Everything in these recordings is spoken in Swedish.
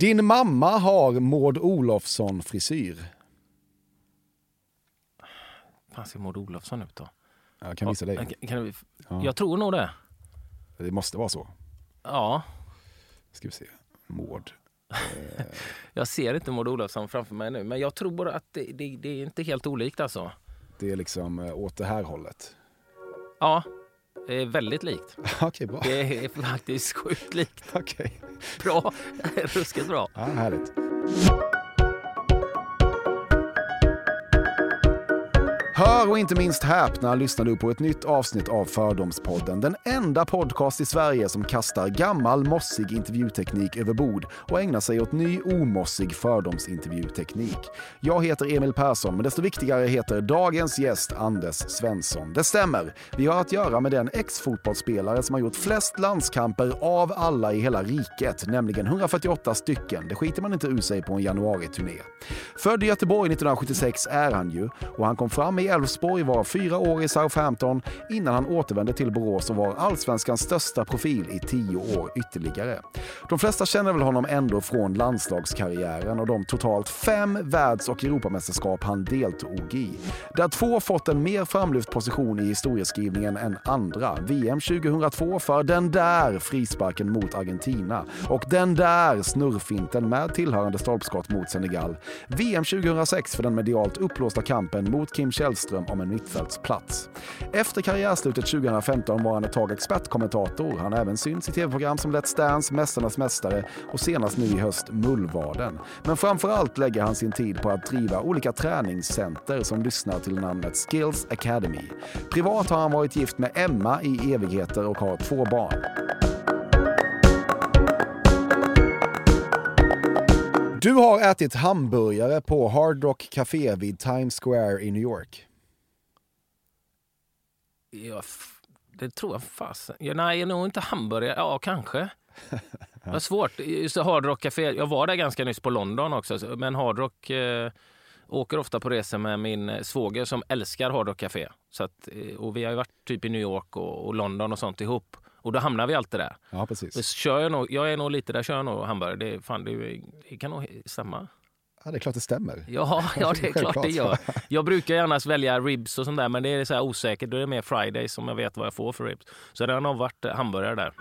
Din mamma har Maud Olofsson frisyr. fan ser Maud Olofsson ut då? Jag kan visa dig. Kan, kan vi, Ja. Jag tror nog det. Det måste vara så. Ja, Ska vi se. Maud. jag ser inte Maud Olofsson framför mig nu. Men jag tror bara att det, det, det är inte helt olikt alltså. Det är liksom eh, åt det här hållet. Ja, det är väldigt likt. Okej, bra. Det är faktiskt sjukt likt. Okej. Bra, ruskigt bra. Ja, härligt. Hör och inte minst häpna lyssnar du på ett nytt avsnitt av Fördomspodden. Den enda podcast i Sverige som kastar gammal mossig intervjuteknik över bord och ägnar sig åt ny omossig fördomsintervjuteknik. Jag heter Emil Persson, men desto viktigare heter dagens gäst Anders Svensson. Det stämmer. Vi har att göra med den ex-fotbollsspelare som har gjort flest landskamper av alla i hela riket, nämligen 148 stycken. Det skiter man inte ur sig på en januari-turné. Född i Göteborg 1976 är han ju och han kom fram i Elfsborg, var fyra år i Southampton innan han återvände till Borås och var allsvenskans största profil i tio år ytterligare. De flesta känner väl honom ändå från landslagskarriären och de totalt fem världs och Europamästerskap han deltog i. Där två fått en mer framlyft position i historieskrivningen än andra. VM 2002 för den där frisparken mot Argentina och den där snurrfinten med tillhörande stolpskott mot Senegal. VM 2006 för den medialt uppblåsta kampen mot Kim Källström om en mittfältsplats. Efter karriärslutet 2015 var han ett tag expertkommentator. Han har även synts i tv-program som Let's Dance, Mästarnas Mästare och senast nu i höst Mullvaden. Men framför allt lägger han sin tid på att driva olika träningscenter som lyssnar till namnet Skills Academy. Privat har han varit gift med Emma i evigheter och har två barn. Du har ätit hamburgare på Hard Rock Café vid Times Square i New York. Ja, det tror jag fasen. Ja, nej, nog inte hamburgare. Ja, kanske. Det var svårt. Just Hard Rock Café. Jag var där ganska nyss på London också. så- Men Hard Rock eh, åker ofta på resor med min eh, svåger som älskar Hard Rock Café. Så att, eh, och vi har ju varit typ i New York och, och London och sånt ihop. Och då hamnar vi alltid där. Ja, precis. Så kör jag, nog, jag är nog lite där, kör jag nog hamburgare. Det, fan, det, det kan nog stämma. Ja, det är klart det stämmer. Ja, ja det är klart det gör. Jag brukar annars välja ribs och sånt där, men det är så här osäkert. Då är det mer Friday som jag vet vad jag får för ribs. Så det har nog varit eh, hamburgare där.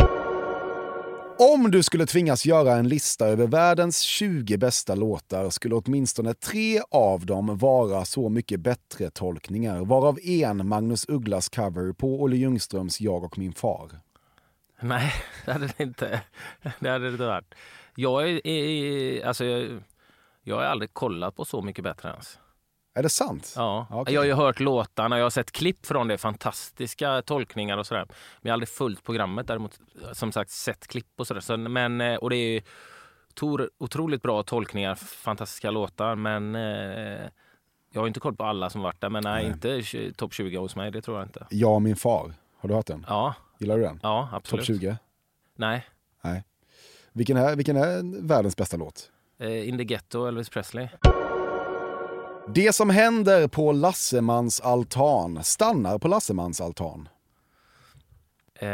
Om du skulle tvingas göra en lista över världens 20 bästa låtar skulle åtminstone tre av dem vara Så mycket bättre tolkningar, varav en Magnus Ugglas cover på Olle Ljungströms Jag och min far. Nej, det hade det inte, det hade det inte varit. Jag, är, är, alltså, jag, jag har aldrig kollat på Så mycket bättre ens. Är det sant? Ja. Okej. Jag har ju hört låtarna, jag har sett klipp från det, fantastiska tolkningar och sådär. Men jag har aldrig följt programmet, däremot som sagt sett klipp och sådär. Så, men, eh, och det är tor, otroligt bra tolkningar, fantastiska låtar, men eh, jag har inte koll på alla som varit där. Men nej, Nej. inte topp 20 hos mig, det tror jag inte. Jag och min far. Har du hört den? Ja, Gillar du den? ja Topp absolut. 20? Nej, Nej. Vilken är, vilken är världens bästa låt? Eh, In the Ghetto, Elvis Presley. Det som händer på Lassemans altan stannar på Lassemans altan. Eh,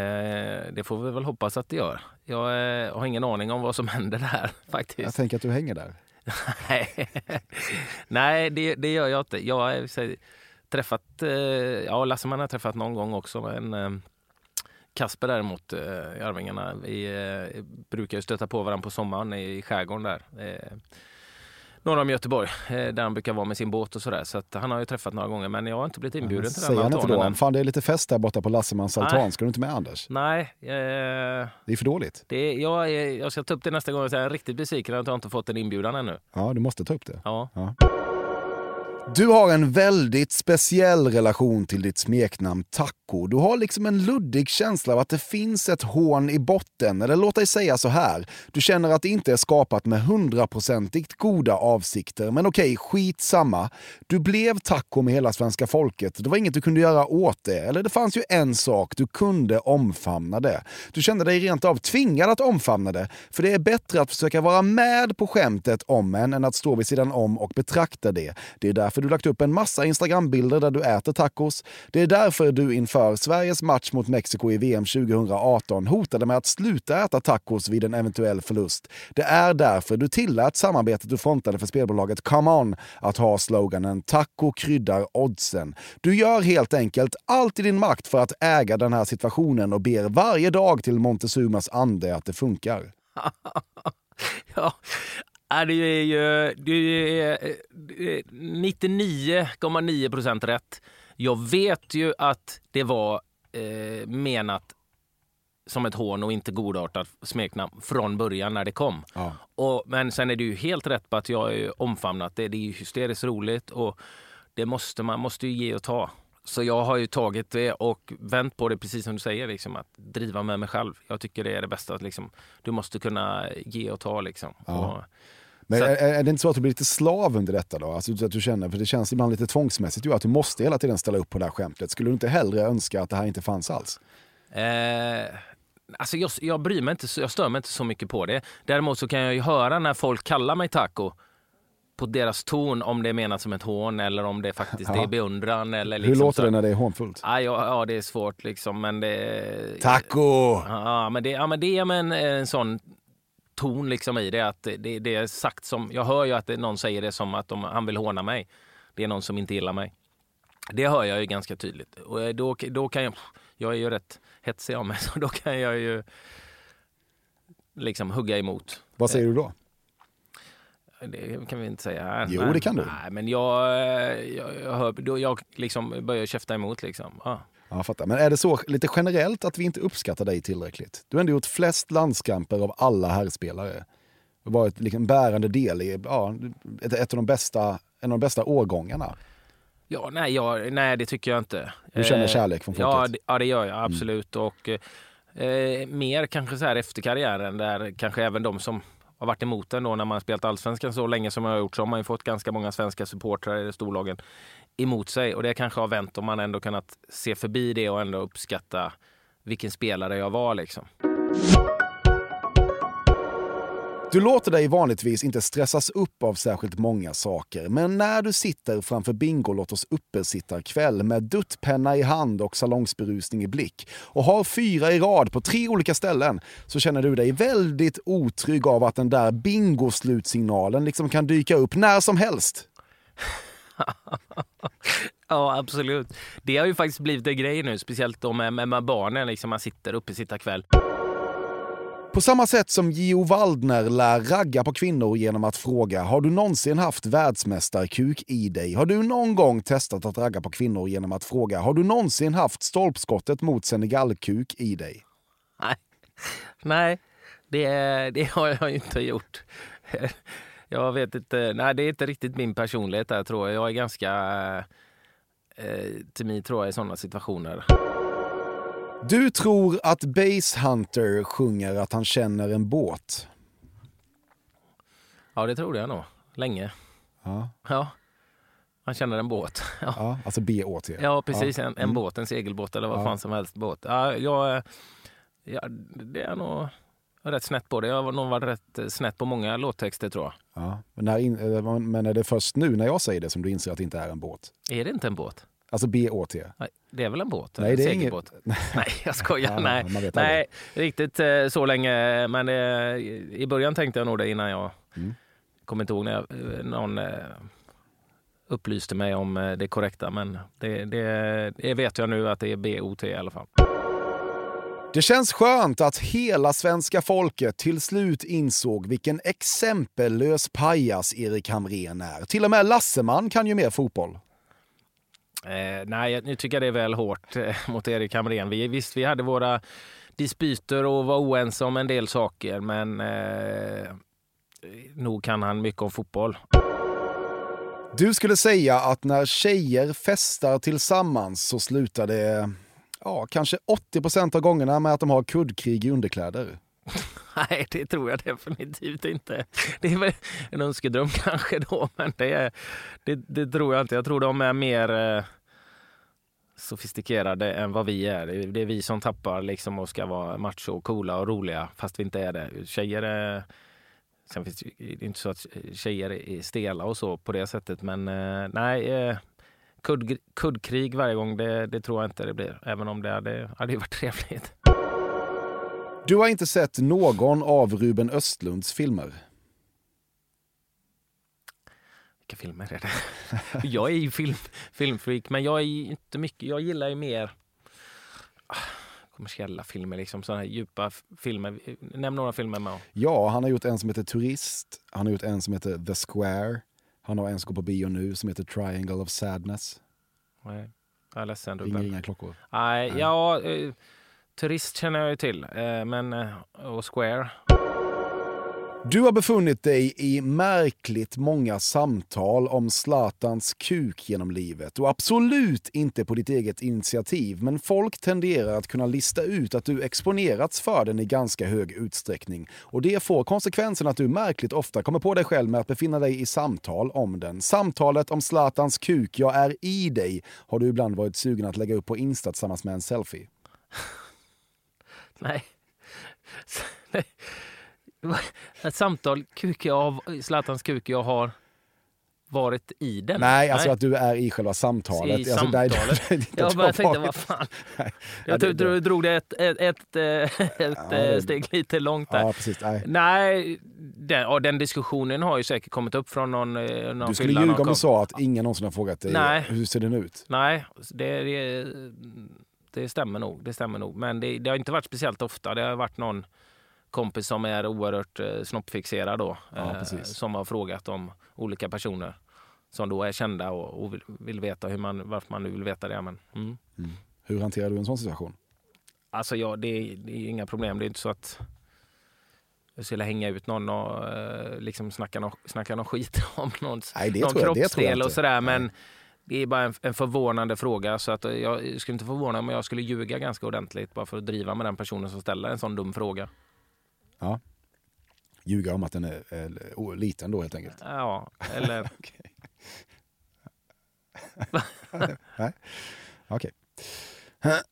det får vi väl hoppas att det gör. Jag eh, har ingen aning om vad som händer där Jag faktiskt. tänker att du hänger där. Nej, det, det gör jag inte. Jag har träffat, eh, ja Lasseman har jag träffat någon gång också. Men eh, Kasper däremot, eh, i Arvingarna, vi eh, brukar ju stöta på varandra på sommaren i skärgården där. Eh, norr om Göteborg eh, där han brukar vara med sin båt och sådär. Så att han har ju träffat några gånger men jag har inte blivit inbjuden till den Säger han inte altanen då? än. Fan det är lite fest där borta på Lassemans Nej. altan. Ska du inte med Anders? Nej, eh, Det är för dåligt. det jag, jag ska ta upp det nästa gång jag är riktigt besviken att jag inte fått en inbjudan ännu. Ja, du måste ta upp det. Ja. Du har en väldigt speciell relation till ditt smeknamn Taco. Du har liksom en luddig känsla av att det finns ett hån i botten. Eller låt dig säga så här. Du känner att det inte är skapat med hundraprocentigt goda avsikter. Men okej, skitsamma. Du blev taco med hela svenska folket. Det var inget du kunde göra åt det. Eller det fanns ju en sak, du kunde omfamna det. Du kände dig rent av tvingad att omfamna det. För det är bättre att försöka vara med på skämtet om en än att stå vid sidan om och betrakta det. Det är därför du lagt upp en massa Instagram-bilder där du äter tacos. Det är därför du inför Sveriges match mot Mexiko i VM 2018 hotade med att sluta äta tacos vid en eventuell förlust. Det är därför du tillät samarbetet du frontade för spelbolaget Come On att ha sloganen “Taco kryddar oddsen”. Du gör helt enkelt allt i din makt för att äga den här situationen och ber varje dag till Montezumas ande att det funkar. Ja, Ja, det är ju det är det är 99,9 procent rätt. Jag vet ju att det var eh, menat som ett hån och inte godartat smeknamn från början när det kom. Ja. Och, men sen är det ju helt rätt på att jag har omfamnat det. Det är ju hysteriskt roligt och det måste, man måste ju ge och ta. Så jag har ju tagit det och vänt på det precis som du säger, liksom, att driva med mig själv. Jag tycker det är det bästa. Att, liksom, du måste kunna ge och ta. Liksom. Ja. Och, Men är, är det inte så att du blir lite slav under detta då? Alltså att du känner, för det känns ibland lite tvångsmässigt ju att du måste hela tiden ställa upp på det här skämtet. Skulle du inte hellre önska att det här inte fanns alls? Eh, alltså jag, jag bryr mig inte, jag stör mig inte så mycket på det. Däremot så kan jag ju höra när folk kallar mig taco på deras ton om det är menat som ett hån eller om det faktiskt Ja. är beundran. Eller Hur liksom låter så. det när det är hånfullt? Ja, ja, ja, det är svårt liksom, men det... Taco! Ja, men det, ja, men det är en, en sån ton liksom i det att det, det är sagt som... Jag hör ju att det, någon säger det som att de, han vill håna mig. Det är någon som inte gillar mig. Det hör jag ju ganska tydligt. Och eh, då, då kan jag... Jag är ju rätt hetsig av mig, så då kan jag ju liksom hugga emot. Vad säger du då? Det kan vi inte säga här. Jo, men, det kan du. Nej, men jag, eh, jag, jag, hör, då jag liksom börjar käfta emot. Liksom. Ja. Ja, jag fattar. Men är det så lite generellt att vi inte uppskattar dig tillräckligt? Du har ändå gjort flest landskamper av alla herrspelare. Du har varit liksom bärande del i ja, ett, ett av de bästa, en av de bästa årgångarna. Ja, nej, jag, nej, det tycker jag inte. Du känner Eh, kärlek från Ja, folket? det, ja, det gör jag absolut. Och eh, mer kanske så här efter karriären där kanske även de som har varit emot den då när man spelat allsvenskan så länge som jag har gjort så har man ju fått ganska många svenska supportrar i storlagen emot sig och det kanske har vänt om man ändå kunnat se förbi det och ändå uppskatta vilken spelare jag var liksom. Du låter dig vanligtvis inte stressas upp av särskilt många saker, men när du sitter framför Bingolottos uppesittarkväll med duttpenna i hand och salongsberusning i blick och har fyra i rad på tre olika ställen så känner du dig väldigt otrygg av att den där bingoslutsignalen liksom kan dyka upp när som helst. Ja, absolut. Det har ju faktiskt blivit en grej nu, speciellt då med, med, med barnen. Liksom man sitter uppe sitta kväll. På samma sätt som Gio Waldner lär ragga på kvinnor genom att fråga “Har du någonsin haft världsmästarkuk i dig?” Har du någon gång testat att ragga på kvinnor genom att fråga “Har du någonsin haft stolpskottet mot Senegalkuk i dig?” Nej, Nej det, det har jag ju inte gjort. Jag vet inte. Nej, det är inte riktigt min personlighet där tror jag. Jag är ganska eh, eh timid tror jag i sådana situationer. Du tror att Base Hunter sjunger att han känner en båt. Ja, det tror jag nog. Länge. Ja, Ja. Man känner en båt. Ja, ja alltså B-Å-T. ja precis. En, en Mm. båt, en segelbåt eller vad Ja. fan som helst. Båt. Ja, jag, ja, det är nog rätt snett på det. Jag har nog varit rätt snett på många låttexter tror jag. Ja. Men, när in, men är det först nu när jag säger det som du inser att det inte är en båt? Är det inte en båt? Alltså B-Å-T. Nej, Det är väl en båt? Nej, en det är segelbåt? Nej, jag skojar. Ja, nej, nej riktigt eh, så länge. Men eh, i början tänkte jag nog det innan jag Mm. kommer inte ihåg när jag, eh, någon upplyste mig om det korrekta. Men det, det, det vet jag nu att det är BOT i alla fall. Det känns skönt att hela svenska folket till slut insåg vilken exempellös pajas Erik Hamrén är. Till och med Lasseman kan ju mer fotboll. Eh, nej, nu tycker jag det är väl hårt eh, mot Erik Hamrén. Vi, visst, vi hade våra dispyter och var oense om en del saker, men eh, nog kan han mycket om fotboll. Du skulle säga att när tjejer festar tillsammans så slutar det ja, kanske 80% av gångerna med att de har kuddkrig i underkläder. Nej, det tror jag definitivt inte. Det är väl en önskedröm kanske då, men det, är, det, det tror jag inte. Jag tror de är mer eh, sofistikerade än vad vi är. Det är vi som tappar liksom och ska vara macho, och coola och roliga, fast vi inte är det. Tjejer är... Sen finns det inte så att tjejer är stela och så på det sättet, men eh, nej. Eh, kudd, kuddkrig varje gång, det, det, tror jag inte det blir. Även om det hade, hade varit trevligt. Du har inte sett någon av Ruben Östlunds filmer? Vilka filmer är det? jag är ju film, filmfreak, men jag är inte mycket. Jag gillar ju mer ah, kommersiella filmer, liksom sådana här djupa filmer. Nämn några filmer med. Ja, han har gjort en som heter Turist. Han har gjort en som heter The Square. Han har en som går på bio nu som heter Triangle of Sadness. Nej, jag är ledsen. Ringer inga klockor. Nej, Nej. ja... Eh, Turist känner jag ju till, eh, men, eh, och Square. Du har befunnit dig i märkligt många samtal om Zlatans kuk genom livet och absolut inte på ditt eget initiativ, men folk tenderar att kunna lista ut att du exponerats för den i ganska hög utsträckning. Och det får konsekvensen att du märkligt ofta kommer på dig själv med att befinna dig i samtal om den. Samtalet om Zlatans kuk, jag är i dig, har du ibland varit sugen att lägga upp på Insta tillsammans med en selfie. Nej. Ett samtal kuk jag, Zlatans kuk jag har varit i den. Nej, alltså Nej. att du är i själva samtalet. I alltså, samtalet? Där, jag bara tänkte, vad fan. Nej, jag det, det, drog det ett, ett, ett, ett ja, eh, steg lite långt där. Ja, precis, nej, nej den, den, diskussionen har ju säkert kommit upp från någon, eh, någon Du skulle ljuga om du sa att ingen någonsin har frågat dig Nej. hur ser den ut. Nej, det, det det stämmer nog. Det stämmer nog. Men det, det, har inte varit speciellt ofta. Det har varit någon kompis som är oerhört eh, snoppfixerad då, ja, eh, som har frågat om olika personer som då är kända och, och vill, vill, veta hur man, varför man nu vill veta det. Men, mm. Mm. Hur hanterar du en sån situation? Alltså ja, det, det, är inga problem. Det är inte så att jag skulle hänga ut någon och eh, liksom snacka, no, snacka någon skit om någons, Nej, någon kroppsdel och sådär. Men det är bara en, en förvånande fråga. Så att jag skulle inte förvåna mig om jag skulle ljuga ganska ordentligt bara för att driva med den personen som ställer en sån dum fråga. Ja. Ljuga om att den är, är liten då helt enkelt? Ja, eller... Nej, okej.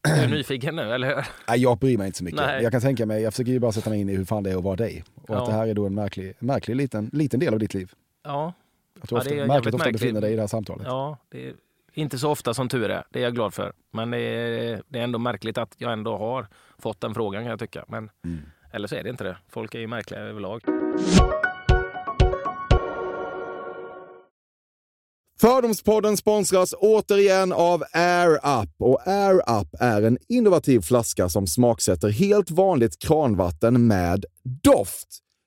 Är du nyfiken nu, eller hur? Nej, jag bryr mig inte så mycket. Nej. Jag kan tänka mig, jag försöker ju bara sätta mig in i hur fan det är att vara dig. Och ja. att det här är då en märklig, märklig liten, liten del av ditt liv. Ja, jag tror ja, ofta, märkligt ofta befinner dig i det här samtalet. Ja, det är inte så ofta som tur är. Det är jag glad för. Men det är, det är ändå märkligt att jag ändå har fått den frågan kan jag tycka. Men, mm. Eller så är det inte det. Folk är ju märkliga överlag. Fördomspodden sponsras återigen av Air Up. Och Air Up är en innovativ flaska som smaksätter helt vanligt kranvatten med doft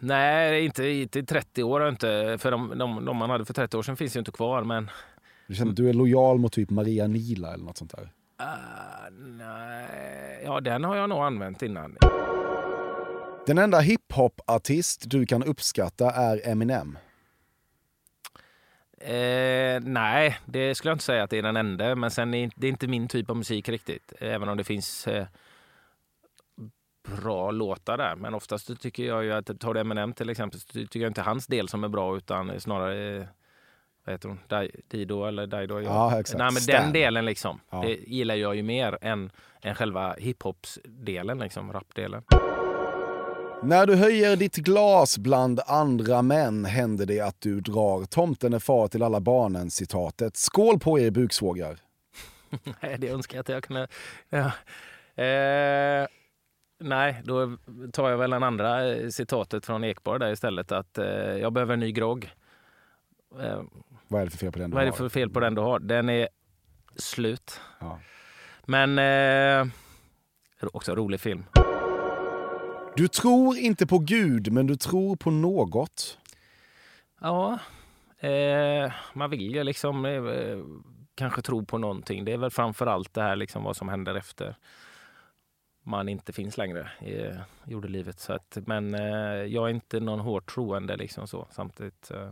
Nej, inte i till 30 år inte. För de, de, de man hade för 30 år sedan finns ju inte kvar. Men Du känner att du är lojal mot typ Maria Nila eller något sånt där? ah, nej, ja, den har jag nog använt innan. Den enda hiphop-artist du kan uppskatta är Eminem. Eh, nej, det skulle jag inte säga att det är den enda. Men sen är det inte min typ av musik riktigt. Även om det finns eh, bra låtar där. Men oftast tycker jag ju att, tar du Eminem till exempel, så tycker jag inte hans del som är bra utan snarare vad heter hon? Di- Dido eller Dido? Ja, exakt. Nej, men Stan. den delen liksom. Ja. Det gillar jag ju mer än, än själva hiphops-delen, liksom, rapdelen. När du höjer ditt glas bland andra män händer det att du drar tomten är far till alla barnen citatet. Skål på er buksvågrar. Nej, det önskar jag att jag kunde... Ja. Eh, nej, då tar jag väl den andra eh, citatet från Ekborg där istället. Att eh, jag behöver en ny grogg. Eh, Vad är det för fel på den du vad är det har? för fel på den du har? Den är slut. Ja. Men eh, också rolig film. Du tror inte på Gud, men du tror på något. Ja, eh, man vill ju liksom eh, kanske tro på någonting. Det är väl framför allt det här liksom vad som händer efter man inte finns längre i jordelivet. Så att, men eh, jag är inte någon hårt troende liksom så. Samtidigt eh,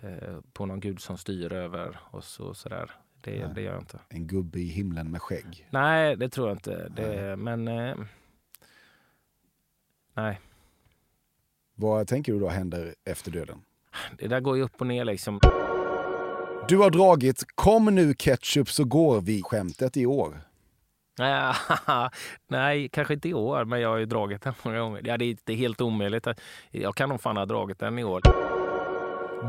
eh, på någon gud som styr över och sådär. Det, Nej. det gör jag inte. En gubbe i himlen med skägg. Nej, det tror jag inte. Det, men eh, nej, Vad tänker du då händer efter döden? det där går ju upp och ner liksom. Du har dragit “Kom nu ketchup så går vi”-skämtet i år. Nej, kanske inte i år, men jag har ju dragit den många gånger. Ja, det är inte helt omöjligt. Jag kan nog fan ha dragit den i år.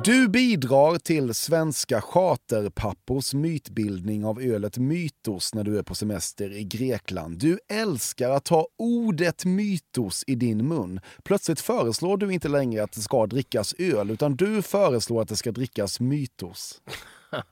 Du bidrar till svenska charterpappors mytbildning av ölet Mytos när du är på semester i Grekland. Du älskar att ta ordet mytos i din mun. Plötsligt föreslår du inte längre att det ska drickas öl, utan du föreslår att det ska drickas mytos.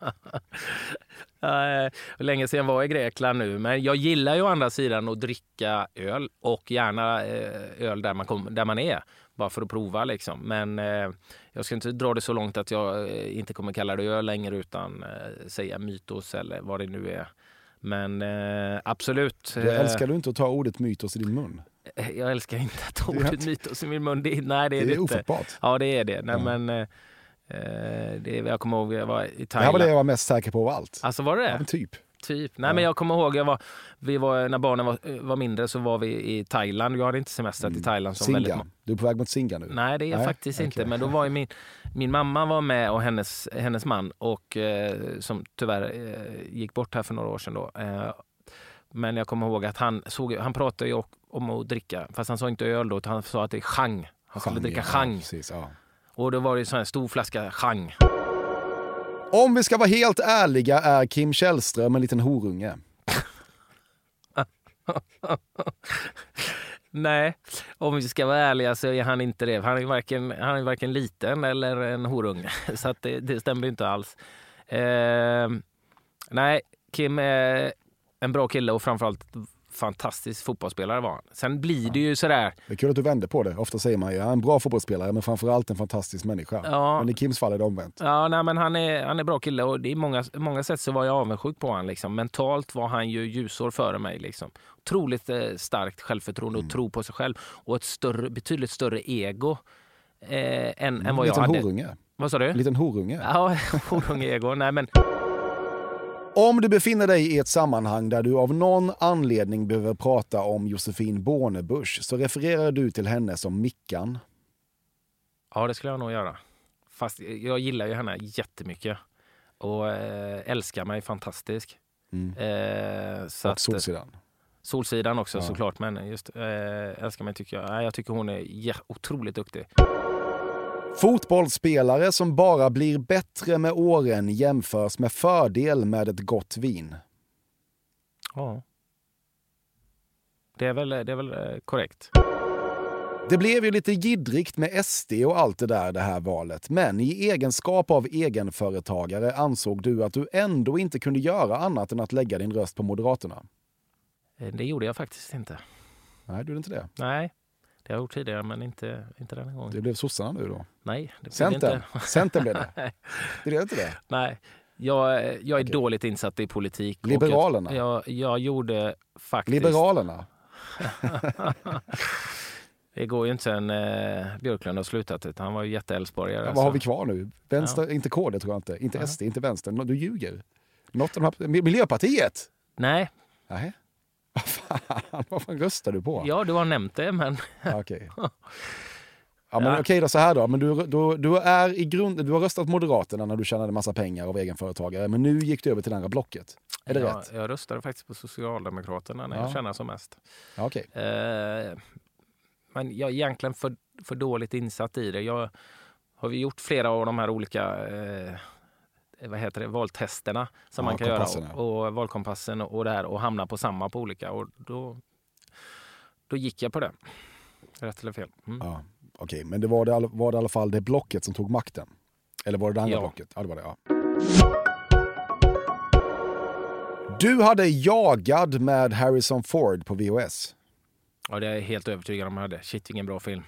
Eh, länge sedan jag var i Grekland nu, men jag gillar ju å andra sidan att dricka öl och gärna eh, öl där man, kom, där man är. Bara för att prova liksom. Men eh, jag ska inte dra det så långt att jag inte kommer kalla det öl längre utan säga mytos eller vad det nu är. Men absolut. Du älskar du inte att ta ordet mytos i din mun? Jag älskar inte att ta Det ordet mytos i min mun. Det, nej, det är Det det, är inte. ofattbart. Ja, det är det. Nej, Ja. men, det är, jag kommer ihåg, jag var i Det här Thailand. var det jag var mest säker på av allt. Alltså var det det? Ja, typ. Typ. Nej, Ja. men jag kommer ihåg, jag var, vi var, när barnen var, var mindre så var vi i Thailand. Jag hade inte semestrat i Thailand som väldigt Singa. Du är på väg mot Singa nu. Nej, det är Nej, faktiskt okej. inte. Men då var ju min, min mamma var med och hennes, hennes man och eh, som tyvärr eh, gick bort här för några år sedan. Då. Eh, men jag kommer ihåg att han, såg, han pratade om att dricka, fast han sa inte öl då, utan han sa att det är chang. Han skulle Chang, dricka ja, chang. precis, ja. Och då var det en sån här stor flaska chang. Om vi ska vara helt ärliga är Kim Källström en liten horunge. Nej, om vi ska vara ärliga så är han inte det. Han är varken, han är varken liten eller en horunge. Så det, det stämmer inte alls. Eh, nej, Kim är en bra kille och framförallt fantastisk fotbollsspelare var han. Sen blir det ju sådär, Det är kul att du vände på det. Ofta säger man ju han är en bra fotbollsspelare men framförallt en fantastisk människa. Ja. Men i Kims fall är det omvänt. ja nej, men han är, han är bra kille och det är många, många sätt så var jag avundsjuk på honom. Liksom. Mentalt var han ju ljusår före mig. Liksom. Otroligt eh, starkt självförtroende och tro på sig själv och ett större, betydligt större ego eh, än, än En vad jag liten hade. horunge. Vad sa du? En liten horunge. Ja, horunge-ego. Nej, men Om du befinner dig i ett sammanhang där du av någon anledning behöver prata om Josefin Bornebusch så refererar du till henne som Mickan. ja, det skulle jag nog göra. Fast jag gillar ju henne jättemycket och eh, älskar mig fantastisk. Mm. Eh, så Och att, Solsidan. Solsidan också Ja. såklart, men just eh, älskar mig tycker jag. Jag tycker hon är otroligt duktig. Fotbollsspelare som bara blir bättre med åren jämförs med fördel med ett gott vin. Ja. Det är väl, det är väl eh, korrekt. Det blev ju lite jiddrigt med SD och allt det där det här valet. Men i egenskap av egenföretagare ansåg du att du ändå inte kunde göra annat än att lägga din röst på Moderaterna. Eh, Det gjorde jag faktiskt inte. Nej, du gjorde inte det. Nej, det har jag gjort tidigare, men inte, inte den här gången. Det blev sossarna nu då. Nej, det blev Centern. inte. Centern blev det. Det blev inte det. Nej, jag, jag är Okej. dåligt insatt i politik. Liberalerna. Jag, jag, gjorde faktiskt... Liberalerna. Det går ju inte sen eh, Björklund har slutat. Utan han var ju jätteälvsborgare. Ja, vad har vi kvar nu? Vänster, inte KD tror jag inte. Inte Nej. SD, inte vänster. Du ljuger. Något av de här, Miljöpartiet? Nej, Nej. Fan, vad fan röstar du på? ja du har nämnt det men Ja, Okej. Ja, men Ja. okej då, så här då. Men du, du, du, är i grund, du har röstat Moderaterna när du tjänade massa pengar av egenföretagare, men nu gick du över till det andra blocket. Är det jag, rätt? jag röstade faktiskt på Socialdemokraterna när Ja. jag tjänade som mest. Ja, okej. Eh, men jag är egentligen för, för dåligt insatt i det. Jag har gjort flera av de här olika eh, vad heter det, valtesterna som Ja, man kan göra. Och, och valkompassen och, och det här och hamna på samma på olika. Och då, då gick jag på det. Rätt eller fel? Mm. Ja, okej. Men det var, det, var det i alla fall det blocket som tog makten? Eller var det det andra Ja. blocket? Ja, det var det. Ja. Du hade Jagad med Harrison Ford på VHS. Ja, det är jag helt övertygad om jag hade. Shit, vilken bra film.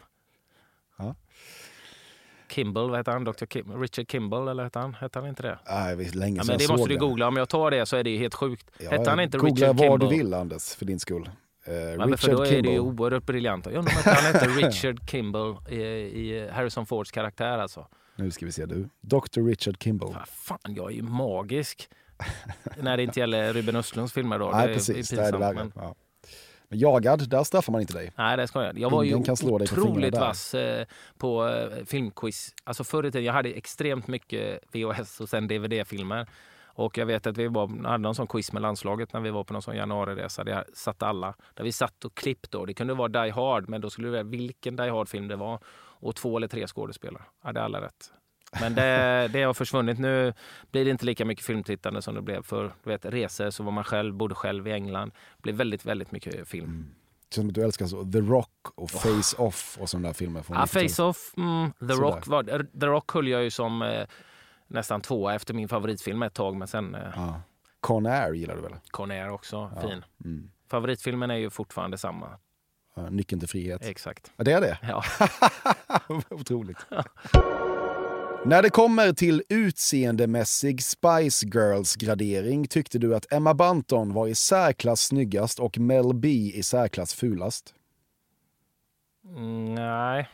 Ja. Kimball, vad heter han? Dr. Kim, Richard Kimball, eller hette han? Hette han inte det? Nej, det är länge Ja, men det måste du det. googla. Om jag tar det så är det ju helt sjukt. Ja, hette han inte googla Richard vad Kimball? du vill Anders, för din skull. Eh, Ja, men för då är det ju Kimball. oerhört briljant. Jag undrar om han hette Richard Kimball i, i Harrison Fords karaktär alltså. Nu ska vi se du. Dr. Richard Kimball. Vad fan, jag är ju magisk. När det inte gäller Ruben Östlunds filmer då. Nej, det är precis. Det är det pinsamt, värre. men- Ja. Men jagad, där straffar man inte dig. Nej, det ska jag. Jag var Ingen ju kan slå dig på otroligt vass eh, på eh, filmquiz. Alltså förr i tiden, jag hade extremt mycket VHS och sen DVD-filmer. Och jag vet att vi var, hade någon sån quiz med landslaget när vi var på någon sån januariresa. Där satt alla. Där vi satt och klippt då. Det kunde vara Die Hard, men då skulle det vara vilken Die Hard-film det var. Och två eller tre skådespelare. Hade alla rätt. Men det, det har försvunnit. Nu blir det inte lika mycket filmtittande som det blev för du vet, resor. Så var man själv, bodde själv i England. Det blev väldigt, väldigt mycket film. Det känns som att du älskar så. The Rock och Face Off och sådana där filmer. Från Ja, 90-talet. Face-Off, mm, The, Sådär. Rock var, The Rock höll jag ju som eh, nästan tvåa efter min favoritfilm ett tag, men sen eh, Ja. Con Air gillar du väl? Con Air också, Ja. fin. Mm. Favoritfilmen är ju fortfarande samma. Ja, Nyckeln till frihet. Exakt. Ja, det är det? Ja. Otroligt. När det kommer till utseendemässig Spice Girls-gradering tyckte du att Emma Bunton var i särklass snyggast och Mel B i särklass fulast. Mm, nej.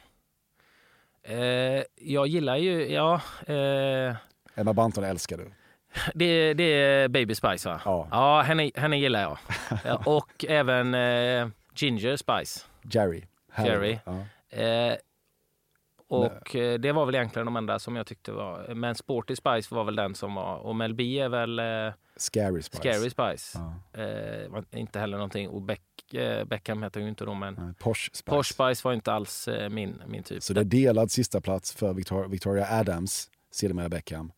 Eh, jag gillar ju, ja, eh, Emma Bunton älskar du. det, det är Baby Spice va? Ja. Ja, henne, henne gillar jag. ja, och även eh, Ginger Spice. Jerry. Harry. Jerry. Ja. Och eh, det var väl egentligen de enda som jag tyckte var... Men Sporty Spice var väl den som var... Och Mel B är väl eh, Scary Spice. Scary Spice. Ja. Eh, inte heller någonting. Och Beck, eh, Beckham heter ju inte då, men Nej, Posh Spice. Posh Spice var inte alls eh, min, min typ. Så det är delad sista plats för Victoria, Victoria Adams, sedermera Beckham,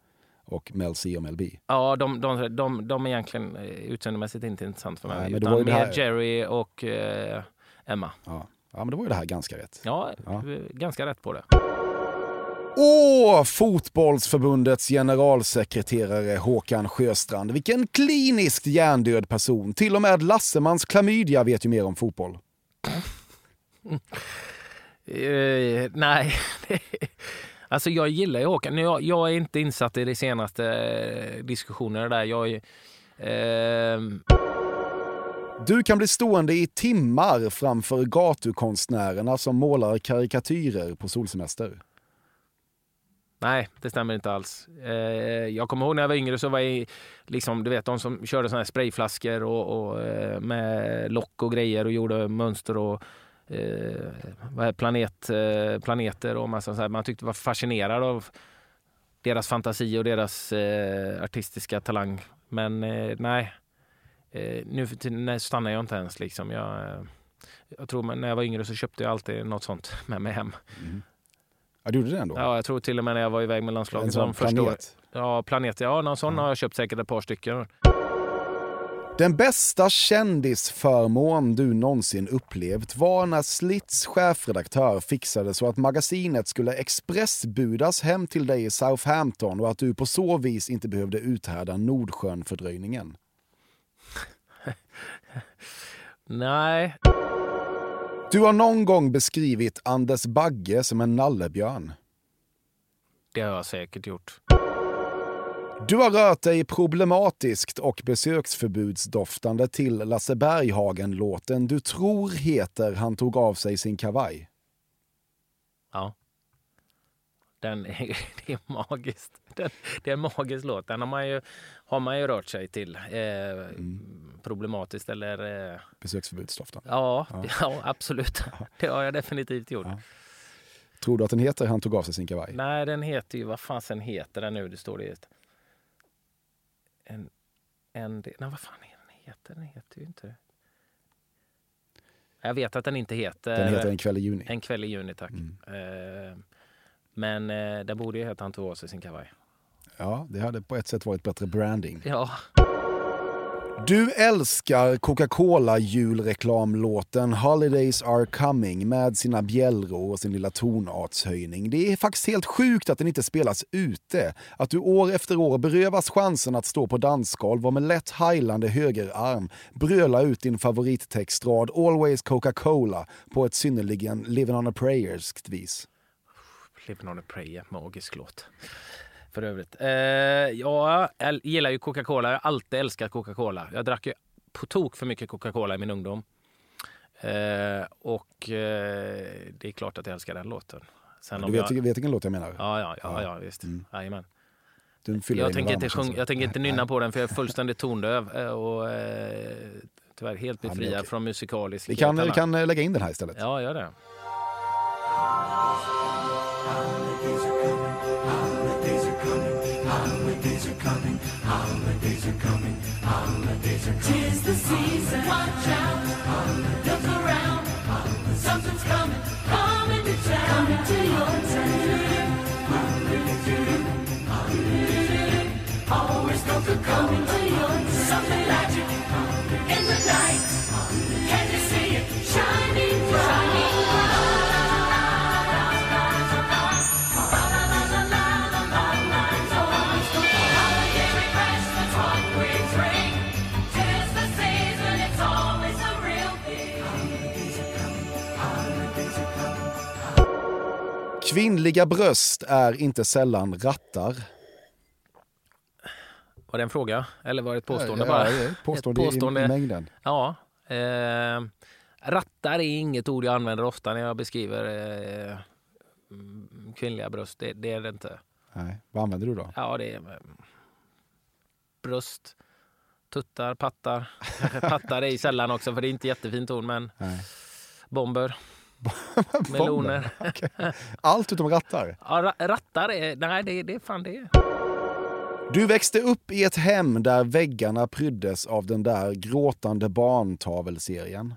och Mel C och Mel B. Ja, de, de, de, de är egentligen eh, utseendemässigt inte intressant för mig. Nej, men det utan var ju det mer här- Jerry och Emma. Ja. Ja, men det var ju det här ganska rätt. Ja, Ja. eh, ganska rätt på det. Åh, fotbollsförbundets generalsekreterare Håkan Sjöstrand. Vilken kliniskt hjärndöd person. Till och med Lassemans klamydia vet ju mer om fotboll. Eh, nej, alltså jag gillar ju Håkan. Jag, jag är inte insatt i de senaste eh, diskussionerna där. Jag är, ehm, du kan bli stående i timmar framför gatukonstnärerna som målar karikatyrer på solsemester. nej, det stämmer inte alls. Eh, jag kommer ihåg när jag var yngre så var jag liksom, du vet, de som körde såna här sprayflaskor och, och, eh, med lock och grejer och gjorde mönster och eh, vad är planet, eh, planeter och massa så här. Man tyckte var fascinerad av deras fantasi och deras eh, artistiska talang. Men eh, nej, eh, nu för tiden stannar jag inte ens. Liksom. Jag, eh, jag tror när jag var yngre så köpte jag alltid något sånt med mig hem. Ja, du gjorde det ändå? Ja, jag tror till och med när jag var iväg med en landslaget. sån första åren. planet. Ja, planet. Ja, någon sån har jag köpt säkert ett par stycken. Den bästa kändisförmån du någonsin upplevt var när Slits chefredaktör fixade så att magasinet skulle expressbudas hem till dig i Southampton och att du på så vis inte behövde uthärda Nordsjön-fördröjningen. Nej, Du har någon gång beskrivit Anders Bagge som en nallebjörn. det har jag säkert gjort. Du har rört dig problematiskt och besöksförbudsdoftande till Lasse Berghagen-låten du tror heter Han tog av sig sin kavaj. Ja. Den är, det är magiskt. Den, det är en magisk låt. Den har man ju, har man ju rört sig till. Eh, Problematiskt eller... Eh, Besöksförbudsdoften. ja, ja. absolut. Det har jag definitivt gjort. Ja. Tror du att den heter Han tog av sig sin kavaj? Nej, den heter ju, vad fasen heter den nu? Det står det. En... en nej, vad fan är den heter? Den heter ju inte... Jag vet att den inte heter... Den heter En kväll i juni. En kväll i juni, tack. Mm. Eh, men eh, den borde ju heta av sig sin kavaj. Ja, det hade på ett sätt varit bättre branding. Ja. Du älskar Coca-Cola julreklamlåten Holidays are coming med sina bjällror och sin lilla tonartshöjning. Det är faktiskt helt sjukt att den inte spelas ute. Att du år efter år berövas chansen att stå på dansgolv och med lätt heilande högerarm bröla ut din favorittextrad Always Coca-Cola på ett synnerligen living on a prayerskt vis. Living on a prayer, magisk låt. För övrigt. Eh, ja, jag gillar ju Coca-Cola. Jag har alltid älskat Coca-Cola. Jag drack ju på tok för mycket Coca-Cola i min ungdom. Eh, och eh, det är klart att jag älskar den låten. Sen Du vet, jag... vet vilken låt jag menar? Ja, ja, ja, ja visst. Mm. Jajamän. Den Jag tänker, inte sjung, jag tänker inte nynna på den för jag är fullständigt tondöv eh, och eh, tyvärr helt befriad okej. från musikalisk Vi kan, vi kan eh, lägga in den här istället. Ja, gör det. Holidays are coming. Holidays are coming. Holidays are coming. Holidays are coming. Kvinnliga bröst är inte sällan rattar. Var det en fråga? Eller var det ett påstående Ja, bara? ett påstående, Ett påstående. I, mängden. Ja. Eh, rattar är inget ord jag använder ofta när jag beskriver eh, kvinnliga bröst. Det, det är det inte. Nej. Vad använder du då? Ja, det är eh, bröst, tuttar, pattar. Pattar är sällan också för det är inte jättefint ord men Nej. bomber, meloner. Okej. Allt utom rattar. Ja, ra- rattar är, nej det, det är fan det. Du växte upp i ett hem där väggarna pryddes av den där gråtande barntavelserien.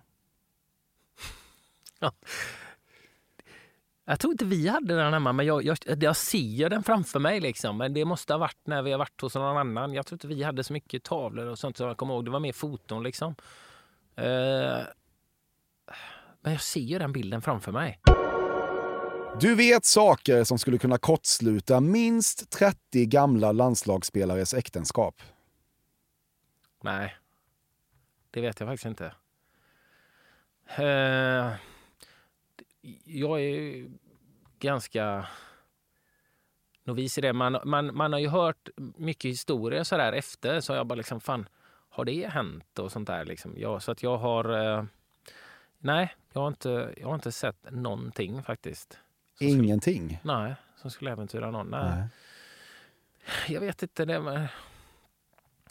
Jag tror inte vi hade den hemma, men jag, jag, jag ser den framför mig. Liksom. Men det måste ha varit när vi har varit hos någon annan. Jag tror inte vi hade så mycket tavlor och sånt som jag kommer ihåg. Det var mer foton liksom. Eh, men jag ser ju den bilden framför mig. Du vet saker som skulle kunna kortsluta minst 30 gamla landslagsspelares äktenskap. Nej, det vet jag faktiskt inte. Eh, jag är ganska novis i det. Man, man, man har ju hört mycket historier så där efter, så jag bara liksom, fan, har det hänt och sånt där liksom. Ja, så att jag har... Eh, nej, jag har, inte, jag har inte sett någonting faktiskt. Som skulle, Ingenting. nej, som skulle äventyra någon. Nej. Nej. Jag vet inte. Det, men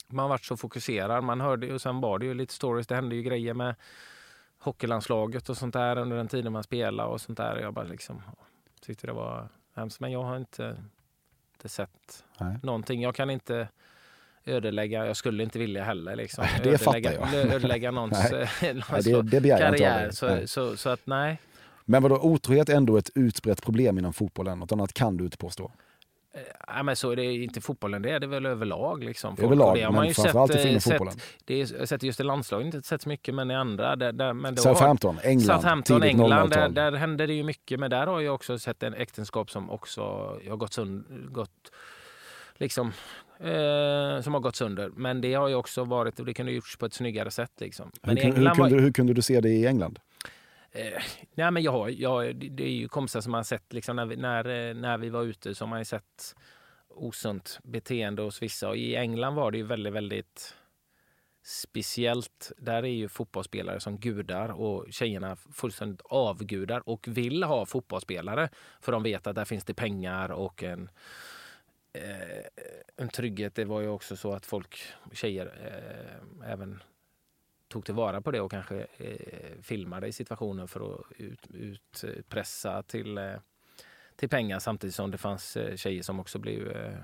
man varit så fokuserad. Man hörde ju, och sen var det ju lite stories. Det hände ju grejer med hockeylandslaget och sånt där under den tiden man spelade och sånt där. Jag bara liksom tyckte det var hemskt. Men jag har inte, inte sett Nej. någonting. Jag kan inte ödelägga, jag skulle inte vilja heller liksom. Det fattar ödelägga, jag. ödelägga någons, Nej. någons Nej, det, det begär jag inte av karriär. Så, Nej. så, så att nej. Men vadå, otrohet är ändå ett utbrett problem inom fotbollen. Något annat kan du inte påstå. Ja, men så är det inte fotbollen, det är det väl överlag. Liksom. Folk- Överlag, det har man men ju framförallt sett, inom eh, fotbollen. Sett, det är, har sett just i landslaget inte sett så mycket, men i andra. Där, där, men då Southampton, England, Southampton, England, där, 00-tal. där händer det ju mycket. Men där har jag också sett en äktenskap som också har gått, sund, gått liksom, eh, som har gått sönder. Men det har ju också varit, och det kunde ha gjorts på ett snyggare sätt. Liksom. Hur, hur, England var- kunde, hur kunde du se det i England? Eh, nej, men jag, har- jag, det- är ju kompisar som man sett liksom, när, vi, när, eh, när vi var ute har man sett osunt beteende hos vissa. Och I England var det ju väldigt, väldigt speciellt. Där är ju fotbollsspelare som gudar och tjejerna fullständigt avgudar och vill ha fotbollsspelare för de vet att där finns det pengar och en, Eh, en trygghet. Det var ju också så att folk, tjejer, eh, även tog tillvara på det och kanske eh, filmade i situationen för att ut, utpressa till eh, till pengar samtidigt som det fanns eh, tjejer som också blev eh,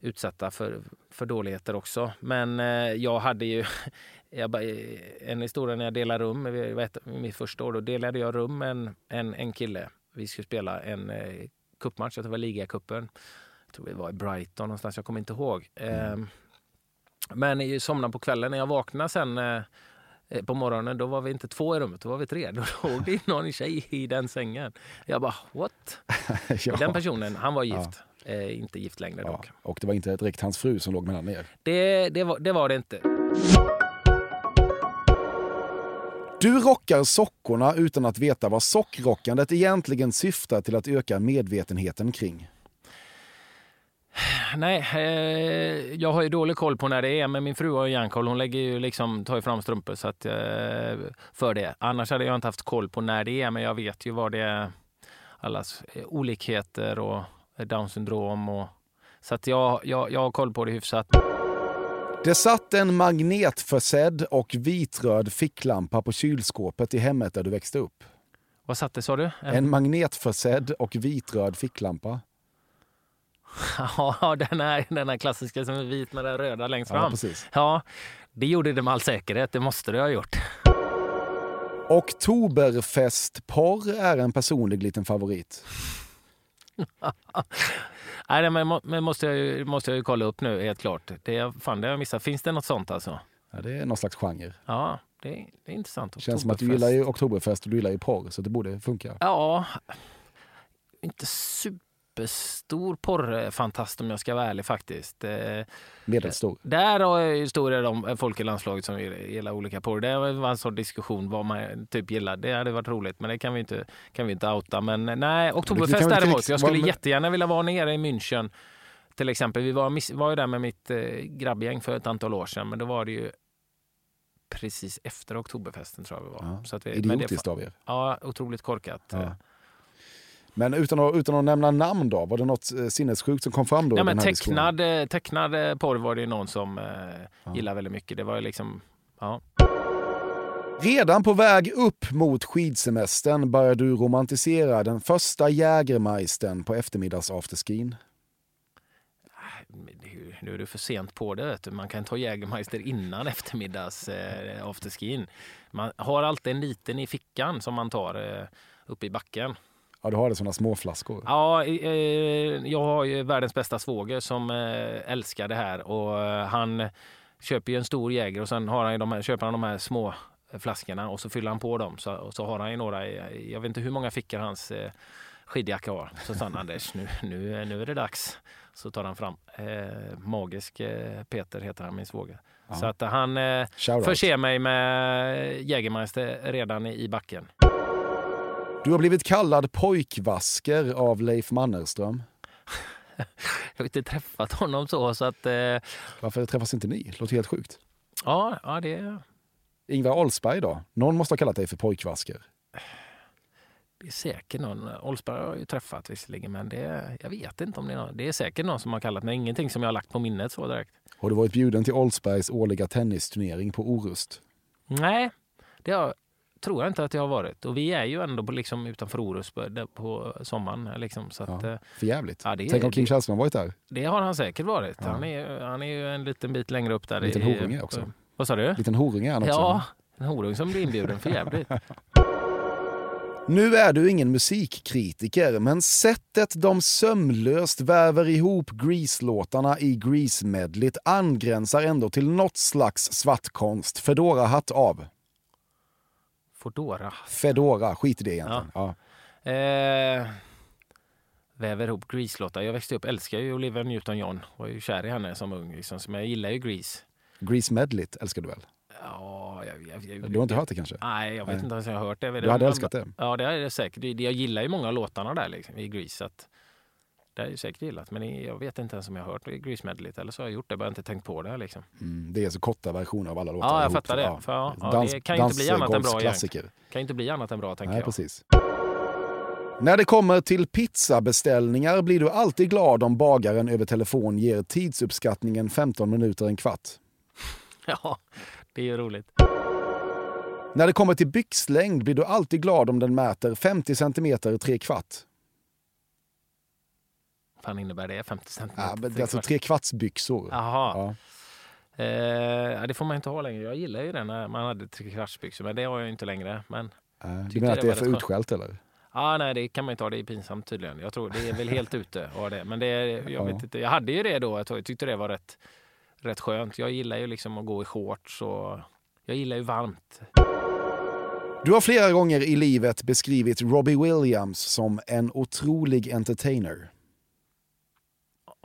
utsatta för, för dåligheter också. Men eh, jag hade ju jag, bara- eh, en historia när jag delade rum, vet, mitt första år, då delade jag rum med en, en, en kille. Vi skulle spela en eh, cupmatch, jag tror det var ligacupen. Jag tror vi var i Brighton någonstans, jag kommer inte ihåg. Eh, men jag somnade på kvällen, när jag vaknade sen eh, eh, på morgonen, då var vi inte två i rummet, då var vi tre. Då låg det någon tjej i den sängen. Jag bara, what? ja. Den personen, han var gift. Eh, inte gift längre ja. dock. Och det var inte direkt hans fru som låg mellan er. Det, det, var, det var det inte. Du rockar sockorna utan att veta vad sockrockandet egentligen syftar till att öka medvetenheten kring. Nej, eh, jag har ju dålig koll på när det är, men min fru har ju järnkoll. Hon lägger ju liksom, tar ju fram strumpor så att, eh, för det. Annars hade jag inte haft koll på när det är, men jag vet ju vad det är. Allas eh, olikheter och eh, down syndrom. Och, så att jag, jag, jag har koll på det hyfsat. Det satt en magnetförsedd och vitröd ficklampa på kylskåpet i hemmet där du växte upp. Vad satt det sa du? En magnetförsedd och vitröd ficklampa. Ja, den här, den här klassiska som är vit med det röda längst Ja, fram. precis. Ja, det gjorde det med all säkerhet. Det måste det ha gjort. Oktoberfestporr är en personlig liten favorit. Nej, men, men måste, jag, ju- måste jag ju kolla upp nu, helt klart. Det, fan, det har jag missat. Finns det något sånt alltså? Ja, det är någon slags genre. Ja, det, det är intressant. Det känns som att du gillar ju Oktoberfest och du gillar ju porr, så det borde funka. Ja, inte superstor porrfantast om jag ska vara ärlig faktiskt. Eh, Medelstor. Där har jag historier om folk i landslaget som gillar olika porr. Det var en sån diskussion vad man typ gillar. Det hade varit roligt, men det kan vi inte, kan vi inte outa. Men eh, nej, Oktoberfest däremot. Jag skulle jättegärna vilja vara nere i München. Till exempel, vi var, var ju där med mitt eh, grabbgäng för ett antal år sedan, men då var det ju precis efter Oktoberfesten tror jag vi var. Ja, Så att vi, men det- Idiotiskt av er. Ja, otroligt korkat. Ja. Men utan att, utan att nämna namn då, var det något eh, sinnessjukt som kom fram då? Ja, men tecknad, eh, tecknad eh, porr var det någon som eh, gillade väldigt mycket. Det var liksom, ja. Redan på väg upp mot skidsemestern börjar du romantisera den första Jägermeistern på eftermiddagsafterskin. Det är ju- Nu är du för sent på det. Vet du. Man kan ta Jägermeister innan eftermiddags eh, afterskin. Man har alltid en liten i fickan som man tar eh, upp i backen. Ja, du har det sådana små flaskor. Ja, eh, jag har ju världens bästa svåger som eh, älskar det här och eh, han köper ju en stor Jäger och sen har han de här, köper han de här små flaskorna och så fyller han på dem så, och så har han ju några, jag vet inte hur många fickor hans eh, skidjacka har. Så sa han Anders, nu, nu, nu är det dags. Så tar han fram eh, Magisk eh, Peter heter han, min svåger. Så att han eh, förser mig med Jägermeister redan i, i backen. Du har blivit kallad pojkvasker av Leif Mannerström. Jag har inte träffat honom så, så att eh, Varför träffas inte ni? Det låter helt sjukt. ja, ja det, Ingvar Oldsberg då? Någon måste ha kallat dig för pojkvasker. det är säkert någon. Olsberg har jag ju träffat visserligen, men det, jag vet inte om det är någon. Det är säkert någon som har kallat mig. Ingenting som jag har lagt på minnet så direkt. Har du varit bjuden till Oldsbergs årliga tennisturnering på Orust? Nej, det har, tror jag inte att jag har varit. Och vi är ju ändå på, liksom, utanför Orust på, sommaren. Liksom, så att, Ja. eh, För jävligt. Ja, det Tänk om Kim Källström varit där. det har han säkert varit. Han, är, han är ju en liten bit längre upp där. En liten horunge också. Vad sa du? Liten horunge är han också. Ja, en horung som blir inbjuden. För jävligt. Nu är du ingen musikkritiker, men sättet de sömlöst väver ihop Grease-låtarna i Grease-medlet angränsar ändå till något slags svartkonst. Fedora-hatt av. Fodora. Fedora, skit i det egentligen. Ja. Eh, väver ihop Grease-låtar. Jag växte upp, älskar ju Olivia Newton-John. Var ju kär i henne som ung. Liksom. Men jag gillar ju Grease. Grease-medlet älskar du väl? Ja, jag, jag, jag, Du har inte hört det kanske? Nej, jag vet Nej. inte ens om jag har hört det. Du hade älskat det? Ja, det är det säkert. Jag gillar ju många av låtarna där liksom, i Grease. Att, det är ju säkert gillat. Men jag vet inte ens om jag har hört Grease medlet eller så har jag gjort det. Bara inte tänkt på det. Liksom. Mm, det är så korta versioner av alla låtar. Ja, jag ihop. fattar det. För, ja, ja, det kan ju inte bli annat än bra dansgolfsklassiker. Kan inte bli annat än bra, tänker Nej, jag. precis. När det kommer till pizzabeställningar blir du alltid glad om bagaren över telefon ger tidsuppskattningen 15 minuter en kvart. Ja, det är ju roligt. När det kommer till byxlängd blir du alltid glad om den mäter 50 centimeter tre kvart. Vad fan innebär det? 50 centimeter? Ja, men det är alltså kvart. tre kvartsbyxor. Jaha. Ja. Eh, det får man inte ha längre. Jag gillar ju det när man hade trekvartsbyxor, men det har jag inte längre. Men Eh, Du menar att det är för utskällt eller? ah, nej, det kan man inte ha. Det är pinsamt tydligen. Jag tror det är väl helt ute att ha det. Men det, jag, Ja. vet inte. jag hade ju det då. Jag tyckte det var rätt, rätt skönt. Jag gillar ju liksom att gå i shorts och jag gillar ju varmt. Du har flera gånger i livet beskrivit Robbie Williams som en otrolig entertainer.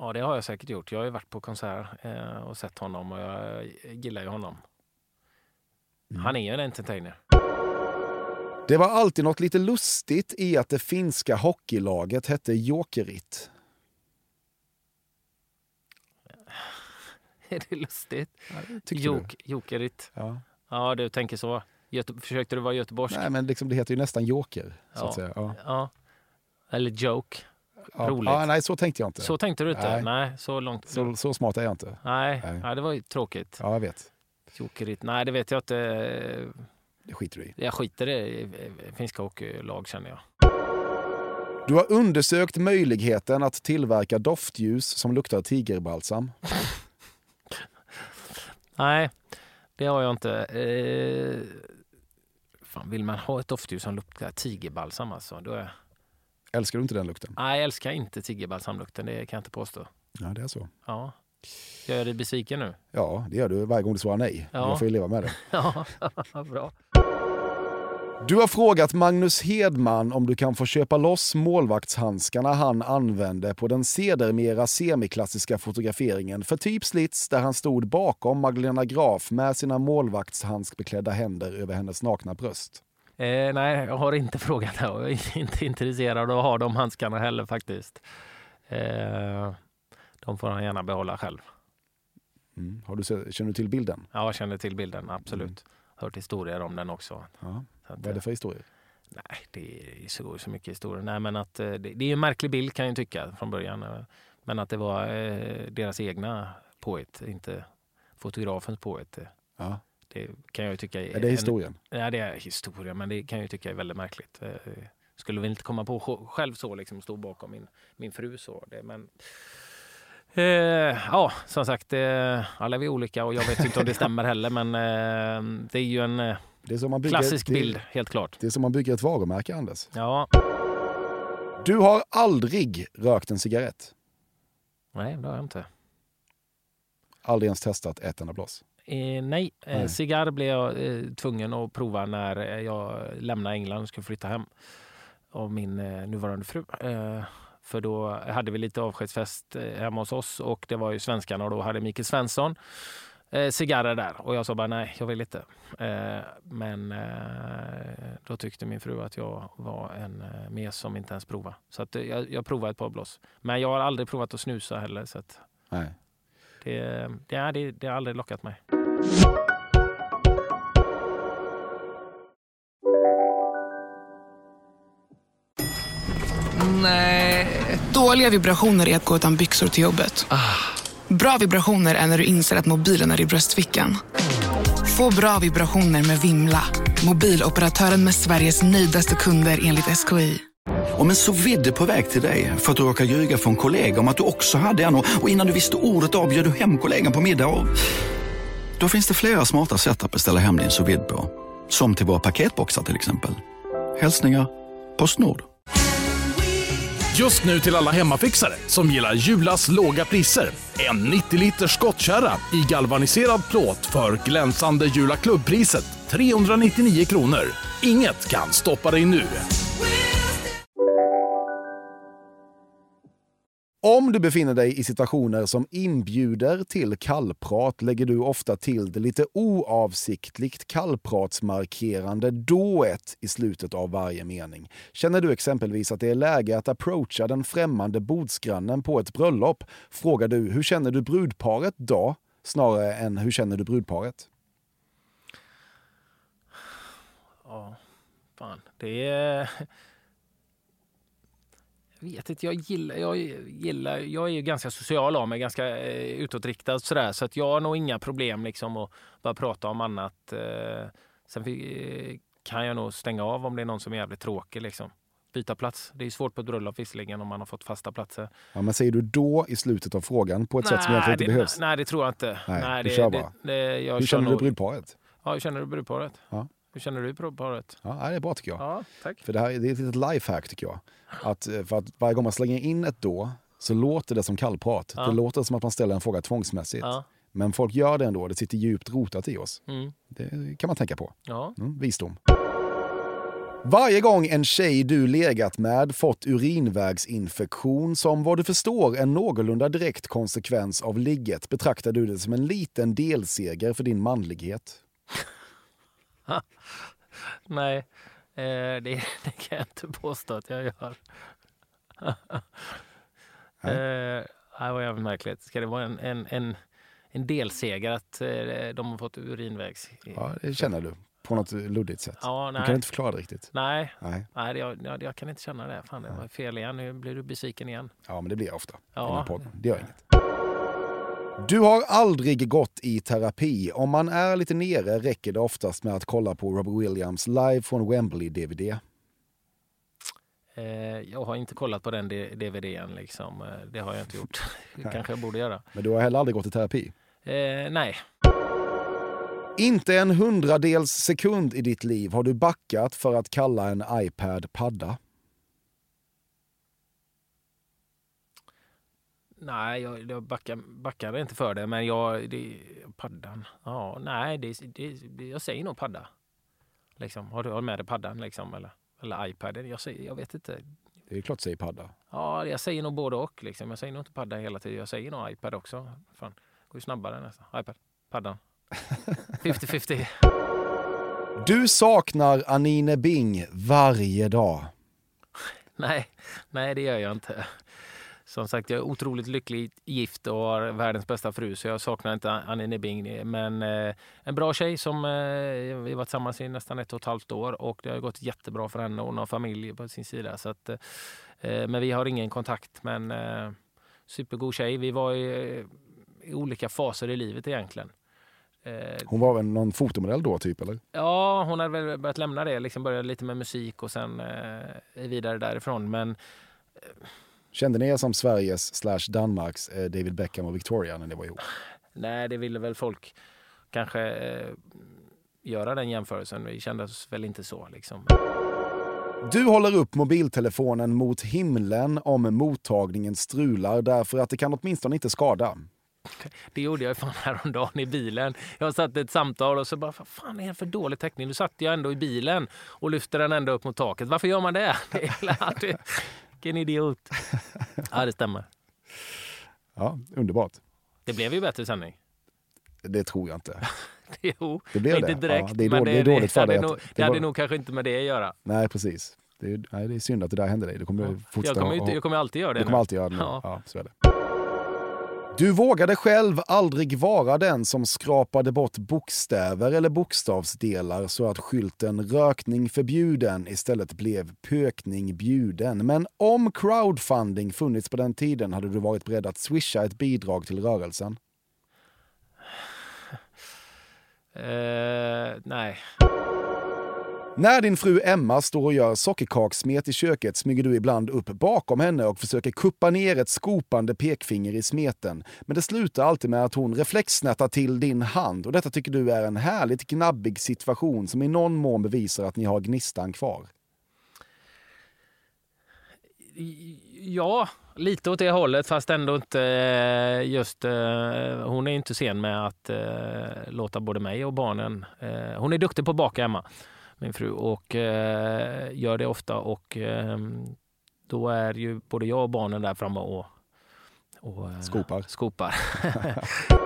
Ja, det har jag säkert gjort. Jag har ju varit på konsert eh, och sett honom och jag gillar ju honom. Han är ju en entertainer. Det var alltid något lite lustigt i att det finska hockeylaget hette Jokerit. Är det lustigt? Du? Jok, jokerit. Ja. Ja, du tänker så. Göte, försökte du vara göteborgsk? Nej, men liksom, det heter ju nästan Joker. Så Ja. att säga. Ja. Ja. Eller joke. Ja. Roligt. Ja, nej, så tänkte jag inte. Så tänkte du inte? Nej. Nej, så långt. Så, så smart är jag inte. Nej, Nej. Nej. det var ju tråkigt. Ja, jag vet. Jokerit. Nej, det vet jag inte. Det skiter du i. Jag skiter i i finska hockeylag känner jag. Du har undersökt möjligheten att tillverka doftljus som luktar tigerbalsam. Nej, det har jag inte. Eh, fan, vill man ha ett doftljus som luktar tigerbalsam alltså? Då är... Älskar du inte den lukten? Nej, jag älskar inte tigerbalsamlukten. Det kan jag inte påstå. Ja, det är så. Ja. Gör jag dig besviken nu? Ja, det gör du varje gång du svarar nej. Ja. Jag får ju leva med det. Ja, bra. Du har frågat Magnus Hedman om du kan få köpa loss målvaktshandskarna han använde på den sedermera semiklassiska fotograferingen för typ slits där han stod bakom Magdalena Graf med sina målvaktshandskbeklädda händer över hennes nakna bröst. Eh, nej, jag har inte frågat det. Jag är inte intresserad av att ha de handskarna heller faktiskt. Eh, de får han gärna behålla själv. Mm. Har du, känner du till bilden? Ja, jag känner till bilden, absolut. Hört historier om den också. Ja. Att, Vad är det för historia? Nej, det är så, mycket historier. Nej, men att, eh, det, det är en märklig bild kan jag tycka från början. eh, Men att det var eh, deras egna påhitt, inte fotografens påhitt. Ja. Det kan jag tycka Är det historien? En, ja, det är historia, men det kan jag tycka är väldigt märkligt. Eh, Skulle väl inte komma på sj- själv så, liksom stå bakom min, min fru så. Det, men, eh, ja, som sagt, eh, alla är vi olika och jag vet inte om det stämmer heller, men eh, det är ju en eh, är bygger, klassisk det, bild, helt klart. Det är som man bygger ett varumärke, Anders. Ja, Du har aldrig rökt en cigarett. nej, det har jag inte. Aldrig ens testat ett enda blås. Eh, nej, eh, Nej. cigarr blev jag eh, tvungen att prova när eh, jag lämnade England och skulle flytta hem av min eh, nuvarande fru. Eh, för då hade vi lite avskedsfest eh, hemma hos oss och det var ju svenskarna och då hade Mikael Svensson eh, cigarrer där och jag sa bara nej, jag vill inte. Men då tyckte min fru att jag var en mes som inte ens provade. Så att, jag, jag provade ett par blås. Men jag har aldrig provat att snusa heller så att Nej. Det, det, det, det har aldrig lockat mig. Dåliga vibrationer är att gå utan byxor till jobbet. Bra vibrationer är när du inser att mobilen är i bröstfickan. Få bra vibrationer med Vimla. Mobiloperatören med Sveriges nöjdaste kunder enligt SKI. Om en så vidde på väg till dig för att du råkar ljuga från kollega om att du också hade en och innan du visste ordet av bjöd du hem kollegan på middag och... Då finns det flera smarta sätt att beställa hem din sous vide på. Som till våra paketboxar till exempel. Hälsningar Postnord. Just nu till alla hemmafixare som gillar Julas låga priser. En 90 liters skottkärra i galvaniserad plåt för glänsande Jula klubbpriset 399 kronor. Inget kan stoppa dig nu. Om du befinner dig i situationer som inbjuder till kallprat lägger du ofta till det lite oavsiktligt kallpratsmarkerande dået i slutet av varje mening. Känner du exempelvis att det är läge att approacha den främmande bordsgrannen på ett bröllop frågar du hur känner du brudparet då? Snarare än hur känner du brudparet? Ja, fan. Det är... Jag vet inte, jag gillar, jag gillar, jag är ju ganska social av mig, ganska eh, utåtriktad sådär, så att jag har nog inga problem liksom att bara prata om annat. Eh, sen eh, kan jag nog stänga av om det är någon som är jävligt tråkig liksom. byta plats. Det är svårt på ett bröllop visserligen om man har fått fasta platser. Ja, men säger du då i slutet av frågan på ett sätt som egentligen inte det, behövs? Nej, det tror jag inte. Nej, du det, kör det, bara. Det, jag Hur känner du nog- brudparet? Ja, hur känner du brudparet? Ja. Hur känner du brudparet? Ja, det är bra tycker jag. Ja, tack. För det här det är ett litet lifehack tycker jag. Att, eh, för att varje gång man slänger in ett då så låter det som kallprat. Ja. Det låter som att man ställer en fråga tvångsmässigt. Ja. Men folk gör det ändå, det sitter djupt rotat i oss. Mm. Det kan man tänka på. Ja. Mm, visdom. Varje gång en tjej du legat med fått urinvägsinfektion som vad du förstår en någorlunda direkt konsekvens av ligget betraktar du det som en liten delseger för din manlighet. Nej, eh, det, det kan jag inte påstå att jag gör. eh, det var jävligt märkligt. Ska det vara en, en, en, en delseger att eh, de har fått urinvägs... Ja, det känner du på något luddigt sätt. Ja, Du nej. kan inte förklara det riktigt. Nej, Nej. nej jag, jag, jag kan inte känna det. Fan, det var fel igen. Nu blir du besviken igen. Ja, men det blir jag ofta. Ja. Det gör inget. Du har aldrig gått i terapi. Om man är lite nere räcker det oftast med att kolla på Robbie Williams live från Wembley-DVD. Eh, jag har inte kollat på den DVDn. Liksom. Eh, Det har jag inte gjort. Det kanske jag borde göra. Men du har heller aldrig gått i terapi? Eh, nej. Inte en hundradels sekund i ditt liv har du backat för att kalla en iPad padda. Nej, jag, jag backar, backar inte för det. Men jag... Det, paddan? Ja, nej, det, det, jag säger nog padda. Liksom. Har du har med dig paddan? Liksom, eller, eller iPaden? Jag, säger, jag vet inte. Det är klart du säger padda. Ja, jag säger nog både och. Liksom. Jag säger nog inte padda hela tiden. Jag säger nog iPad också. Fan, går ju snabbare nästan. iPad, paddan. 50-50. Du saknar Anine Bing varje dag. Nej, nej, det gör jag inte. Som sagt, jag är otroligt lyckligt gift och har världens bästa fru så jag saknar inte Annie Bing. Men eh, en bra tjej som eh, vi har varit tillsammans i nästan ett och ett halvt år och det har gått jättebra för henne. Hon har familj på sin sida. Så att, eh, men vi har ingen kontakt. Men eh, supergod tjej. Vi var i, i olika faser i livet egentligen. Hon var väl någon fotomodell då typ eller? Ja, hon hade väl börjat lämna det. Liksom började lite med musik och sen eh, vidare därifrån. Men Kände ni er som Sveriges slash Danmarks eh, David Beckham och Victoria när ni var ihop? nej, det ville väl folk kanske eh, göra den jämförelsen. Vi kände oss väl inte så. Liksom. Du håller upp mobiltelefonen mot himlen om mottagningen strular därför att det kan åtminstone inte skada. Det gjorde jag fan häromdagen i bilen. Jag satt i ett samtal och så bara, vad fan är det för dålig täckning? Nu satt jag ändå i bilen och lyfte den ända upp mot taket. Varför gör man det? det, vilken idiot. Ja, det stämmer. Ja, underbart. Det blev ju bättre sändning. Det tror jag inte. Jo, Det blev inte det. direkt. Ja, det är men dåligt- det är dåligt för hade dig att- nog, det det hade var- nog kanske inte med det att göra. Nej, precis. Det är, nej, det är synd att det där hände dig. Du kommer Jag fortsätta kommer, inte, jag kommer alltid göra det Du kommer nu. alltid göra det. Ja. Ja, så är det. Du vågade själv aldrig vara den som skrapade bort bokstäver eller bokstavsdelar så att skylten “rökning förbjuden” istället blev “pökning bjuden”. Men om crowdfunding funnits på den tiden hade du varit beredd att swisha ett bidrag till rörelsen. Uh, nej. När din fru Emma står och gör sockerkakssmet i köket smyger du ibland upp bakom henne och försöker kuppa ner ett skopande pekfinger i smeten. Men det slutar alltid med att hon reflexsnärtar till din hand och detta tycker du är en härligt gnabbig situation som i någon mån bevisar att ni har gnistan kvar. Ja, lite åt det hållet fast ändå inte eh, just... Eh, hon är inte sen med att eh, låta både mig och barnen... Hon är duktig på att baka Emma, min fru, och eh, gör det ofta. Och eh, då är ju både jag och barnen där framme och, och eh, Skopar. skopar.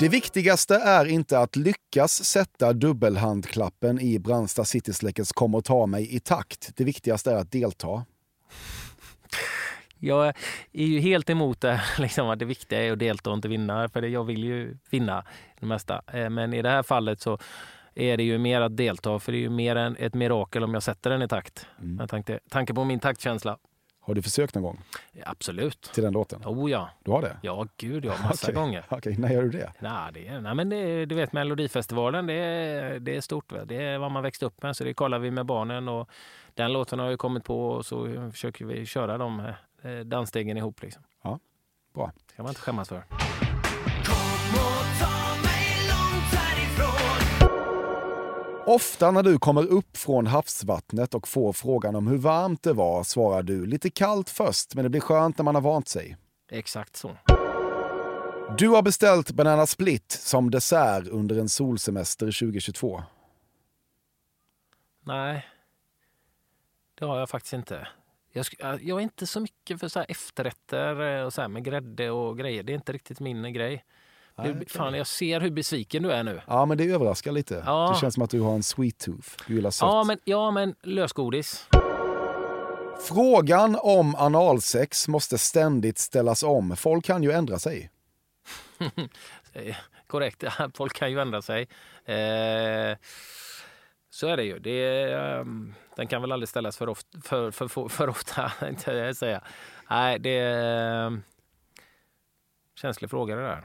Det viktigaste är inte att lyckas sätta dubbelhandklappen i Brandsta Citysläckets Kom och ta mig i takt. Det viktigaste är att delta. Jag är ju helt emot det, liksom, att det viktiga är att delta och inte vinna. För jag vill ju vinna det mesta. Eh, Men i det här fallet så är det ju mer att delta. För det är ju mer än ett mirakel om jag sätter den i takt. Med tanke, tanke på min taktkänsla. Har du försökt någon gång Absolut. till den låten? Oh ja. Du har det? Ja, gud ja. Massa Okej. gånger. Okej, när gör du det? Nej, det är, nej men det, du vet Melodifestivalen, det är, det är stort. Va? Det är vad man växte upp med, så det kollar vi med barnen. Och den låten har ju kommit på och så försöker vi köra de eh, dansstegen ihop. Liksom. Ja, bra. Det kan man inte skämmas för. Ofta när du kommer upp från havsvattnet och får frågan om hur varmt det var svarar du lite kallt först, men det blir skönt när man har vant sig. Exakt så. Du har beställt Banana Split som dessert under en solsemester 2022. Nej, det har jag faktiskt inte. Jag, jag är inte så mycket för så efterrätter eh, och så här med grädde och grejer. Det är inte riktigt min grej. Du, fan, jag ser hur besviken du är nu. Ja, men det överraskar lite. Ja. Det känns som att du har en sweet tooth. Du gillar sött. Ja men, ja, men lösgodis. Frågan om analsex måste ständigt ställas om. Folk kan ju ändra sig. Korrekt, folk kan ju ändra sig. Eh, så är det ju. Det, ehm, den kan väl aldrig ställas för, ofta, för, för, för, för ofta. inte säga. Nej, det är ehm, känslig fråga det där.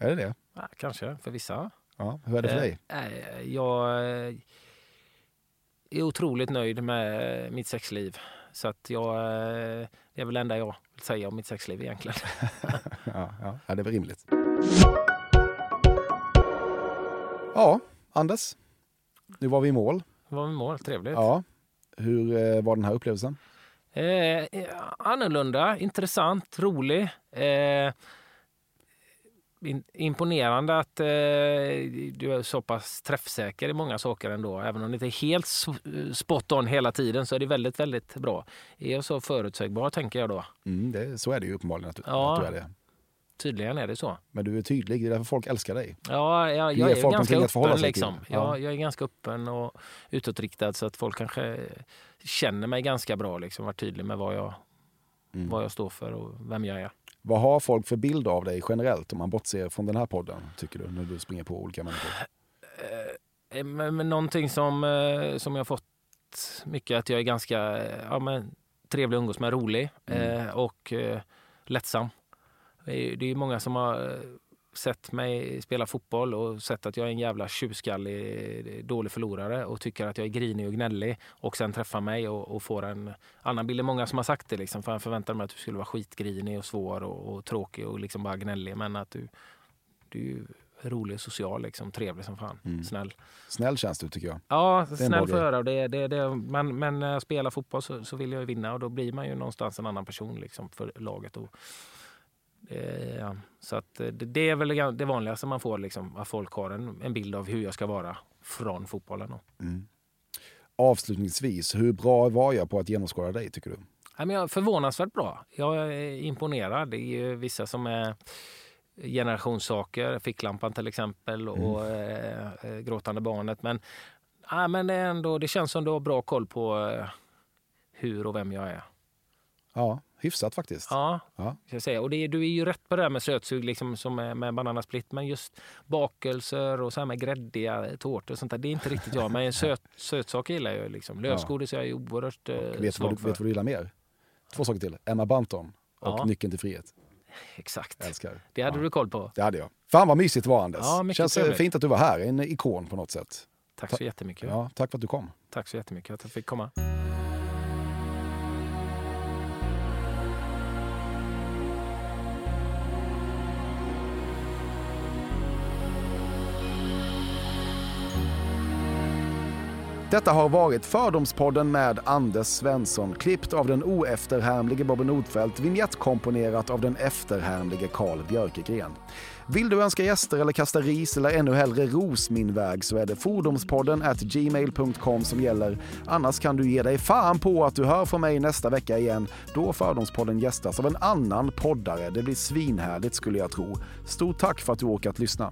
Är det det? Ja, kanske för vissa. Ja, hur är det för Eh, dig? eh, Jag eh, är otroligt nöjd med mitt sexliv. Så att jag, eh, det är väl det enda jag vill säga om mitt sexliv egentligen. Ja, ja, ja, det är väl rimligt. Ja, Anders. Nu var vi i mål. Var mitt mål, trevligt. Ja. Hur var den här upplevelsen? Eh, annorlunda, intressant, rolig. Eh, imponerande att eh, du är så pass träffsäker i många saker ändå. Även om det inte är helt spot on hela tiden så är det väldigt, väldigt bra. Är jag så förutsägbar tänker jag då. Mm, det, så är det ju uppenbarligen att du, Ja. att du är det. Tydligen är det så. Men du är tydlig, det är därför folk älskar dig. Ja, jag, jag är ganska öppen liksom. Ja. Jag, jag är ganska öppen och utåtriktad så att folk kanske känner mig ganska bra. Liksom, varit tydlig med vad jag, Mm. vad jag står för och vem jag är. Vad har folk för bild av dig generellt om man bortser från den här podden, tycker du, när du springer på olika människor? Eh, Men, men någonting som, eh, som jag fått mycket att jag är ganska eh, ja, men, trevlig att umgås med, rolig Mm. eh, och eh, lättsam. Det är, det är många som har eh, sett mig spela fotboll och sett att jag är en jävla tjurskallig, dålig förlorare och tycker att jag är grinig och gnällig och sen träffar mig och, och får en annan bild. Det är många som har sagt det liksom, för jag förväntade mig att du skulle vara skitgrinig och svår och, och tråkig och liksom bara gnällig men att du, du är rolig och social, liksom, trevlig som fan, Mm. snäll. Snäll känns du tycker jag. Ja, snäll grej. höra. Det, det, det, men, men när jag spelar fotboll så, så vill jag ju vinna och då blir man ju någonstans en annan person liksom, för laget. Och, eh, så att, eh, det, det är väl det vanligaste man får, liksom, att folk har en, en bild av hur jag ska vara från fotbollen. Mm. Avslutningsvis, hur bra var jag på att genomskåda dig tycker du? Ja, men jag är förvånansvärt bra. Jag är imponerad. Det är ju vissa som är generationssaker, Ficklampan till exempel och eh, eh, Gråtande barnet. Men, ja, men det, ändå, det känns som du har bra koll på eh, hur och vem jag är. Ja, hyfsat faktiskt. Ja, Ja. jag säga. Och det, du är ju rätt på det här med sötsug liksom, som är med bananasplit. Men just bakelser och så här med gräddiga tårtor och sånt där, det är inte riktigt jag. Men söt, sötsaker gillar jag. Liksom. Lösgodis är jag oerhört eh, Vet du vad svag du, för. vet vad du gillar mer? Två saker till. Emma Banton och Ja. Nyckeln till frihet. Exakt. Älskar. Det hade Ja. du koll på. Det hade jag. Fan vad mysigt det var Anders. Ja, Känns eh, trevligt. fint att du var här. En ikon på något sätt. Tack så jättemycket. Ja, tack för att du kom. Tack så jättemycket att jag fick komma. Detta har varit Fördomspodden med Anders Svensson, klippt av den oefterhärmlige Bobby Nordfeldt, vignettkomponerat av den efterhärmlige Carl Björkegren. Vill du önska gäster eller kasta ris eller ännu hellre ros min väg så är det fordomspodden at gmail.com som gäller. Annars kan du ge dig fan på att du hör från mig nästa vecka igen då Fördomspodden gästas av en annan poddare. Det blir svinhärligt skulle jag tro. Stort tack för att du orkat lyssna.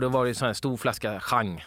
Och det var det en sån här stor flaska Chang.